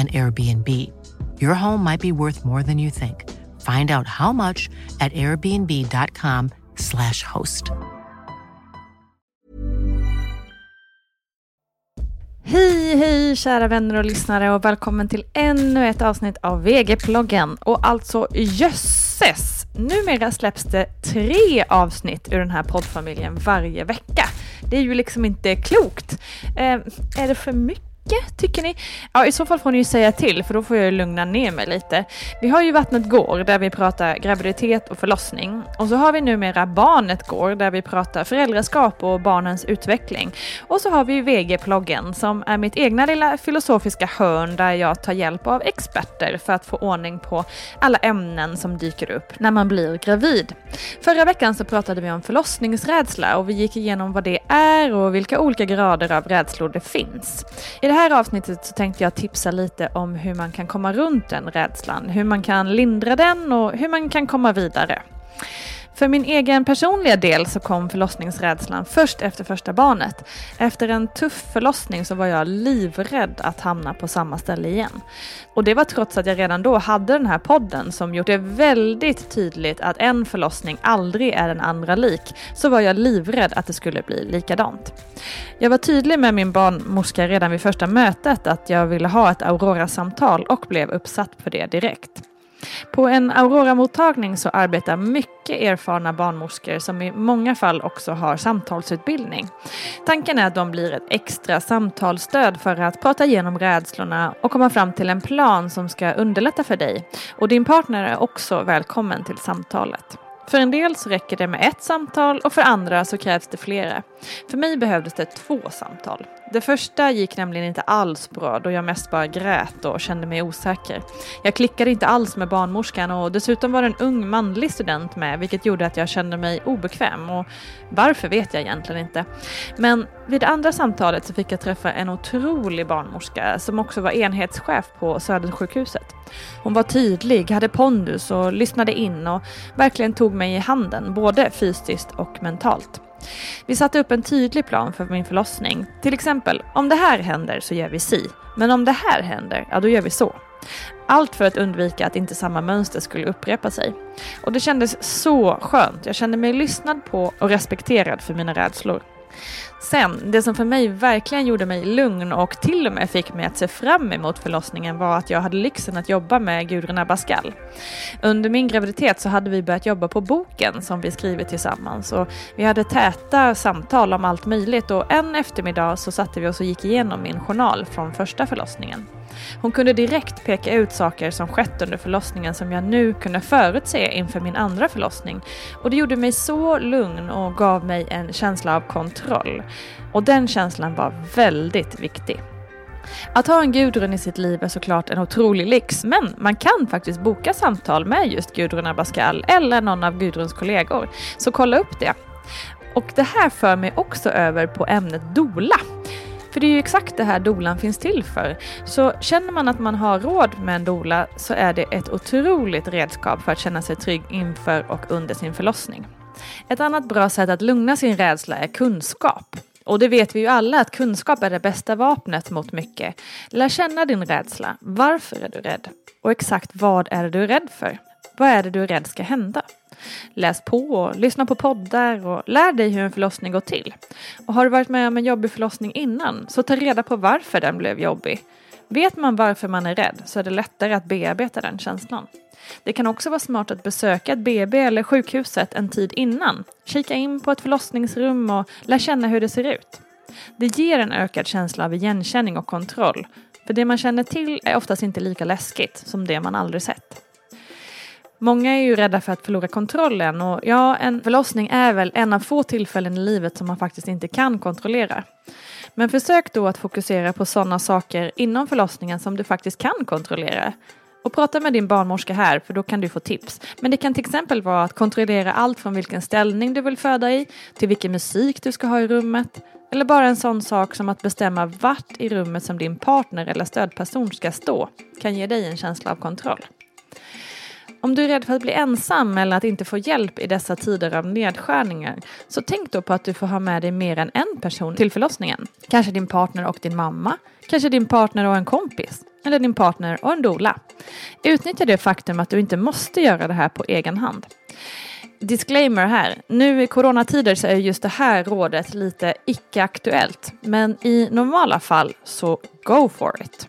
and Airbnb. Your home might be worth more than you think. Find out how much at airbnb.com slash host. Hej, hej kära vänner och lyssnare och välkommen till ännu ett avsnitt av VG-ploggen. Och alltså jösses! Numera släpps det tre avsnitt ur den här poddfamiljen varje vecka. Det är ju liksom inte klokt. Eh, är det för mycket? Tycker ni? Ja, i så fall får ni ju säga till för då får jag lugna ner mig lite. Vi har ju Vattnet går där vi pratar graviditet och förlossning och så har vi numera Barnet går där vi pratar föräldraskap och barnens utveckling. Och så har vi VG-ploggen som är mitt egna lilla filosofiska hörn där jag tar hjälp av experter för att få ordning på alla ämnen som dyker upp när man blir gravid. Förra veckan så pratade vi om förlossningsrädsla och vi gick igenom vad det är och vilka olika grader av rädslor det finns. I det här här avsnittet så tänkte jag tipsa lite om hur man kan komma runt den rädslan, hur man kan lindra den och hur man kan komma vidare. För min egen personliga del så kom förlossningsrädslan först efter första barnet. Efter en tuff förlossning så var jag livrädd att hamna på samma ställe igen. Och det var trots att jag redan då hade den här podden som gjort det väldigt tydligt att en förlossning aldrig är den andra lik, så var jag livrädd att det skulle bli likadant. Jag var tydlig med min barnmorska redan vid första mötet att jag ville ha ett Aurora-samtal och blev uppsatt på det direkt. På en Aurora-mottagning så arbetar mycket erfarna barnmorskor som i många fall också har samtalsutbildning. Tanken är att de blir ett extra samtalsstöd för att prata igenom rädslorna och komma fram till en plan som ska underlätta för dig. Och din partner är också välkommen till samtalet. För en del så räcker det med ett samtal och för andra så krävs det flera. För mig behövdes det två samtal. Det första gick nämligen inte alls bra då jag mest bara grät och kände mig osäker. Jag klickade inte alls med barnmorskan och dessutom var det en ung manlig student med vilket gjorde att jag kände mig obekväm och varför vet jag egentligen inte. Men vid det andra samtalet så fick jag träffa en otrolig barnmorska som också var enhetschef på Södersjukhuset. Hon var tydlig, hade pondus och lyssnade in och verkligen tog mig i handen både fysiskt och mentalt. Vi satte upp en tydlig plan för min förlossning. Till exempel, om det här händer så gör vi si. Men om det här händer, ja då gör vi så. Allt för att undvika att inte samma mönster skulle upprepa sig. Och det kändes så skönt. Jag kände mig lyssnad på och respekterad för mina rädslor. Sen, det som för mig verkligen gjorde mig lugn och till och med fick mig att se fram emot förlossningen var att jag hade lyxen att jobba med Gudrun Abascal. Under min graviditet så hade vi börjat jobba på boken som vi skrivit tillsammans och vi hade täta samtal om allt möjligt och en eftermiddag så satte vi oss och gick igenom min journal från första förlossningen. Hon kunde direkt peka ut saker som skett under förlossningen som jag nu kunde förutse inför min andra förlossning. Och det gjorde mig så lugn och gav mig en känsla av kontroll. Och den känslan var väldigt viktig. Att ha en Gudrun i sitt liv är såklart en otrolig lyx, men man kan faktiskt boka samtal med just Gudrun Abascal eller någon av Gudruns kollegor. Så kolla upp det. Och det här för mig också över på ämnet dola. För det är ju exakt det här dolan finns till för. Så känner man att man har råd med en dola så är det ett otroligt redskap för att känna sig trygg inför och under sin förlossning. Ett annat bra sätt att lugna sin rädsla är kunskap. Och det vet vi ju alla att kunskap är det bästa vapnet mot mycket. Lär känna din rädsla. Varför är du rädd? Och exakt vad är det du är rädd för? Vad är det du är rädd ska hända? Läs på, och lyssna på poddar och lär dig hur en förlossning går till. Och har du varit med om en jobbig förlossning innan, så ta reda på varför den blev jobbig. Vet man varför man är rädd så är det lättare att bearbeta den känslan. Det kan också vara smart att besöka ett BB eller sjukhuset en tid innan. Kika in på ett förlossningsrum och lär känna hur det ser ut. Det ger en ökad känsla av igenkänning och kontroll. För det man känner till är oftast inte lika läskigt som det man aldrig sett. Många är ju rädda för att förlora kontrollen och ja, en förlossning är väl en av få tillfällen i livet som man faktiskt inte kan kontrollera. Men försök då att fokusera på sådana saker inom förlossningen som du faktiskt kan kontrollera. Och prata med din barnmorska här för då kan du få tips. Men det kan till exempel vara att kontrollera allt från vilken ställning du vill föda i till vilken musik du ska ha i rummet. Eller bara en sån sak som att bestämma vart i rummet som din partner eller stödperson ska stå kan ge dig en känsla av kontroll. Om du är rädd för att bli ensam eller att inte få hjälp i dessa tider av nedskärningar så tänk då på att du får ha med dig mer än en person till förlossningen. Kanske din partner och din mamma, kanske din partner och en kompis eller din partner och en dola. Utnyttja det faktum att du inte måste göra det här på egen hand. Disclaimer här, nu i coronatider så är just det här rådet lite icke-aktuellt men i normala fall så go for it.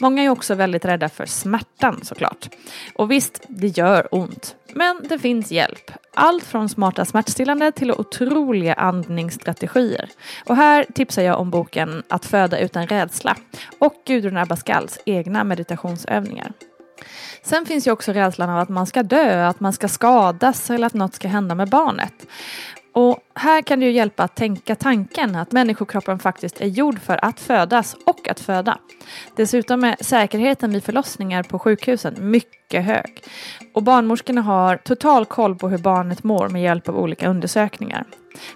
Många är också väldigt rädda för smärtan såklart. Och visst, det gör ont. Men det finns hjälp. Allt från smarta smärtstillande till otroliga andningsstrategier. Och här tipsar jag om boken Att föda utan rädsla och Gudrun Abascals egna meditationsövningar. Sen finns ju också rädslan av att man ska dö, att man ska skadas eller att något ska hända med barnet. Här kan det ju hjälpa att tänka tanken att människokroppen faktiskt är gjord för att födas och att föda. Dessutom är säkerheten vid förlossningar på sjukhusen mycket hög. Och barnmorskorna har total koll på hur barnet mår med hjälp av olika undersökningar.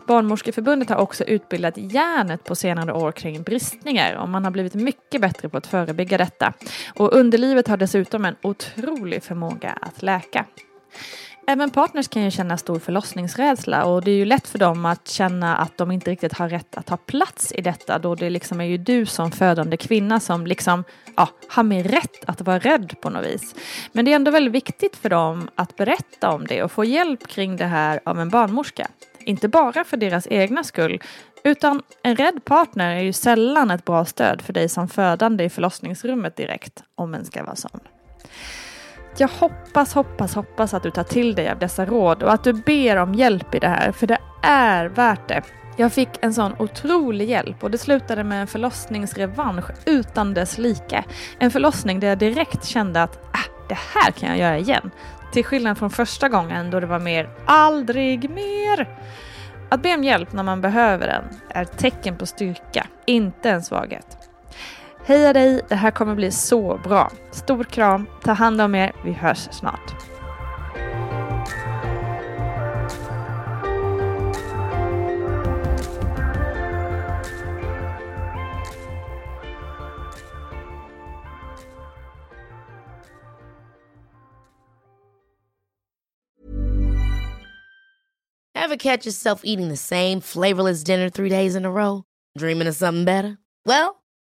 Barnmorskeförbundet har också utbildat hjärnet på senare år kring bristningar och man har blivit mycket bättre på att förebygga detta. Och underlivet har dessutom en otrolig förmåga att läka. Även partners kan ju känna stor förlossningsrädsla och det är ju lätt för dem att känna att de inte riktigt har rätt att ta plats i detta då det liksom är ju du som födande kvinna som liksom ja, har med rätt att vara rädd på något vis. Men det är ändå väldigt viktigt för dem att berätta om det och få hjälp kring det här av en barnmorska. Inte bara för deras egna skull utan en rädd partner är ju sällan ett bra stöd för dig som födande i förlossningsrummet direkt om en ska vara sån. Jag hoppas, hoppas, hoppas att du tar till dig av dessa råd och att du ber om hjälp i det här, för det är värt det. Jag fick en sån otrolig hjälp och det slutade med en förlossningsrevansch utan dess like. En förlossning där jag direkt kände att äh, det här kan jag göra igen. Till skillnad från första gången då det var mer aldrig mer. Att be om hjälp när man behöver den är ett tecken på styrka, inte en svaghet. Heja dig, det här kommer bli så bra. Stor kram, ta hand om er, vi hörs snart. Ever catch yourself eating the same flavorless dinner three days in a row? Dreaming of something better? Well,